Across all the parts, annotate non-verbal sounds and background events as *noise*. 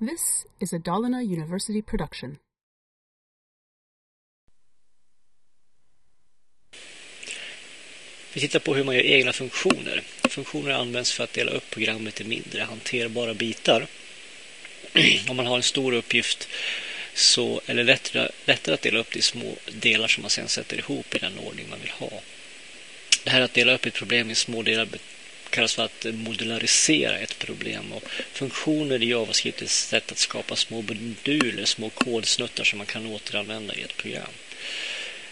This is a Dalarna University production. Vi tittar på hur man gör egna funktioner. Funktioner används för att dela upp programmet i mindre hanterbara bitar. *clears throat* Om man har en stor uppgift så är det lättare, lättare att dela upp det i små delar som man sedan sätter ihop i den ordning man vill ha. Det här att dela upp ett problem i små delar kallas för att modularisera ett problem. Och funktioner i JavaScript är ett sätt att skapa små moduler, små kodsnuttar som man kan återanvända i ett program.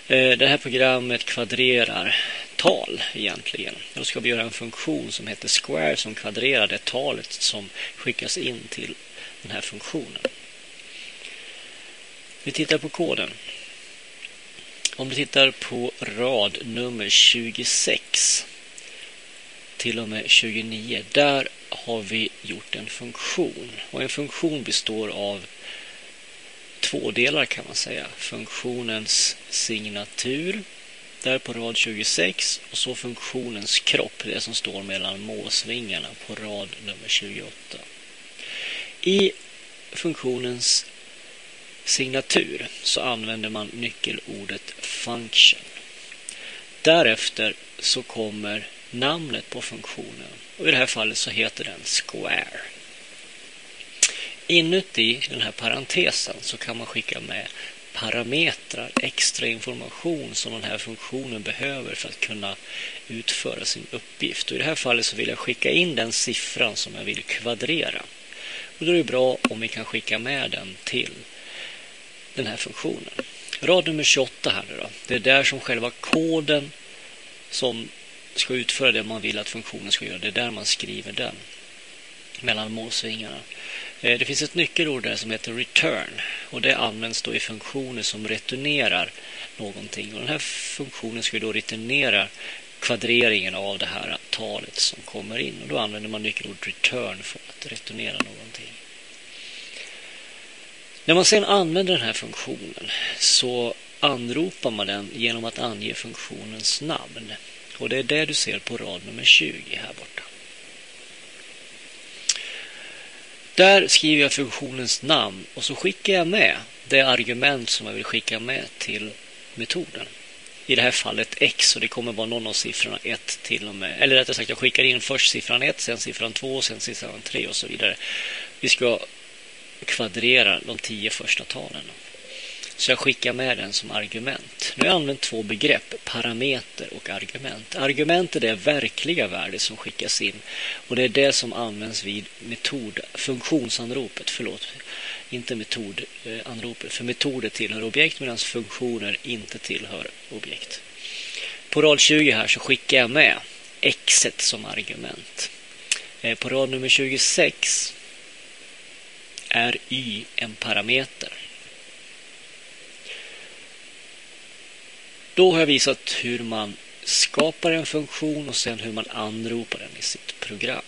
Eh, det här programmet kvadrerar tal egentligen. Då ska vi göra en funktion som heter square som kvadrerar det talet som skickas in till den här funktionen. Vi tittar på koden. Om du tittar på rad nummer 26 till och med 29. Där har vi gjort en funktion. Och en funktion består av två delar kan man säga. Funktionens signatur där på rad 26 och så funktionens kropp, det som står mellan måsvingarna på rad nummer 28. I funktionens signatur så använder man nyckelordet function. Därefter så kommer namnet på funktionen och i det här fallet så heter den square. Inuti den här parentesen så kan man skicka med parametrar, extra information som den här funktionen behöver för att kunna utföra sin uppgift. Och I det här fallet så vill jag skicka in den siffran som jag vill kvadrera. Och då är det bra om vi kan skicka med den till den här funktionen. Rad nummer 28 här nu då. Det är där som själva koden som ska utföra det man vill att funktionen ska göra. Det är där man skriver den mellan målsvingarna. Eh, det finns ett nyckelord där som heter return och det används då i funktioner som returnerar någonting. Och den här funktionen ska då returnera kvadreringen av det här talet som kommer in och då använder man nyckelordet return för att returnera någonting. När man sedan använder den här funktionen så anropar man den genom att ange funktionens namn. Och det är det du ser på rad nummer 20 här borta. Där skriver jag funktionens namn och så skickar jag med det argument som jag vill skicka med till metoden. I det här fallet x och det kommer vara någon av siffrorna 1 till och med. Eller rättare sagt, jag skickar in först siffran 1, sen siffran 2, sen siffran 3 och så vidare. Vi ska kvadrera de tio första talen. Så jag skickar med den som argument. Nu har jag använt två begrepp, parameter och argument. Argument är det verkliga värde som skickas in och det är det som används vid metod, funktionsanropet. Förlåt, inte metodanropet. För metoder tillhör objekt medan funktioner inte tillhör objekt. På rad 20 här så skickar jag med x som argument. Eh, på rad nummer 26 är y en parameter. Då har jag visat hur man skapar en funktion och sen hur man anropar den i sitt program.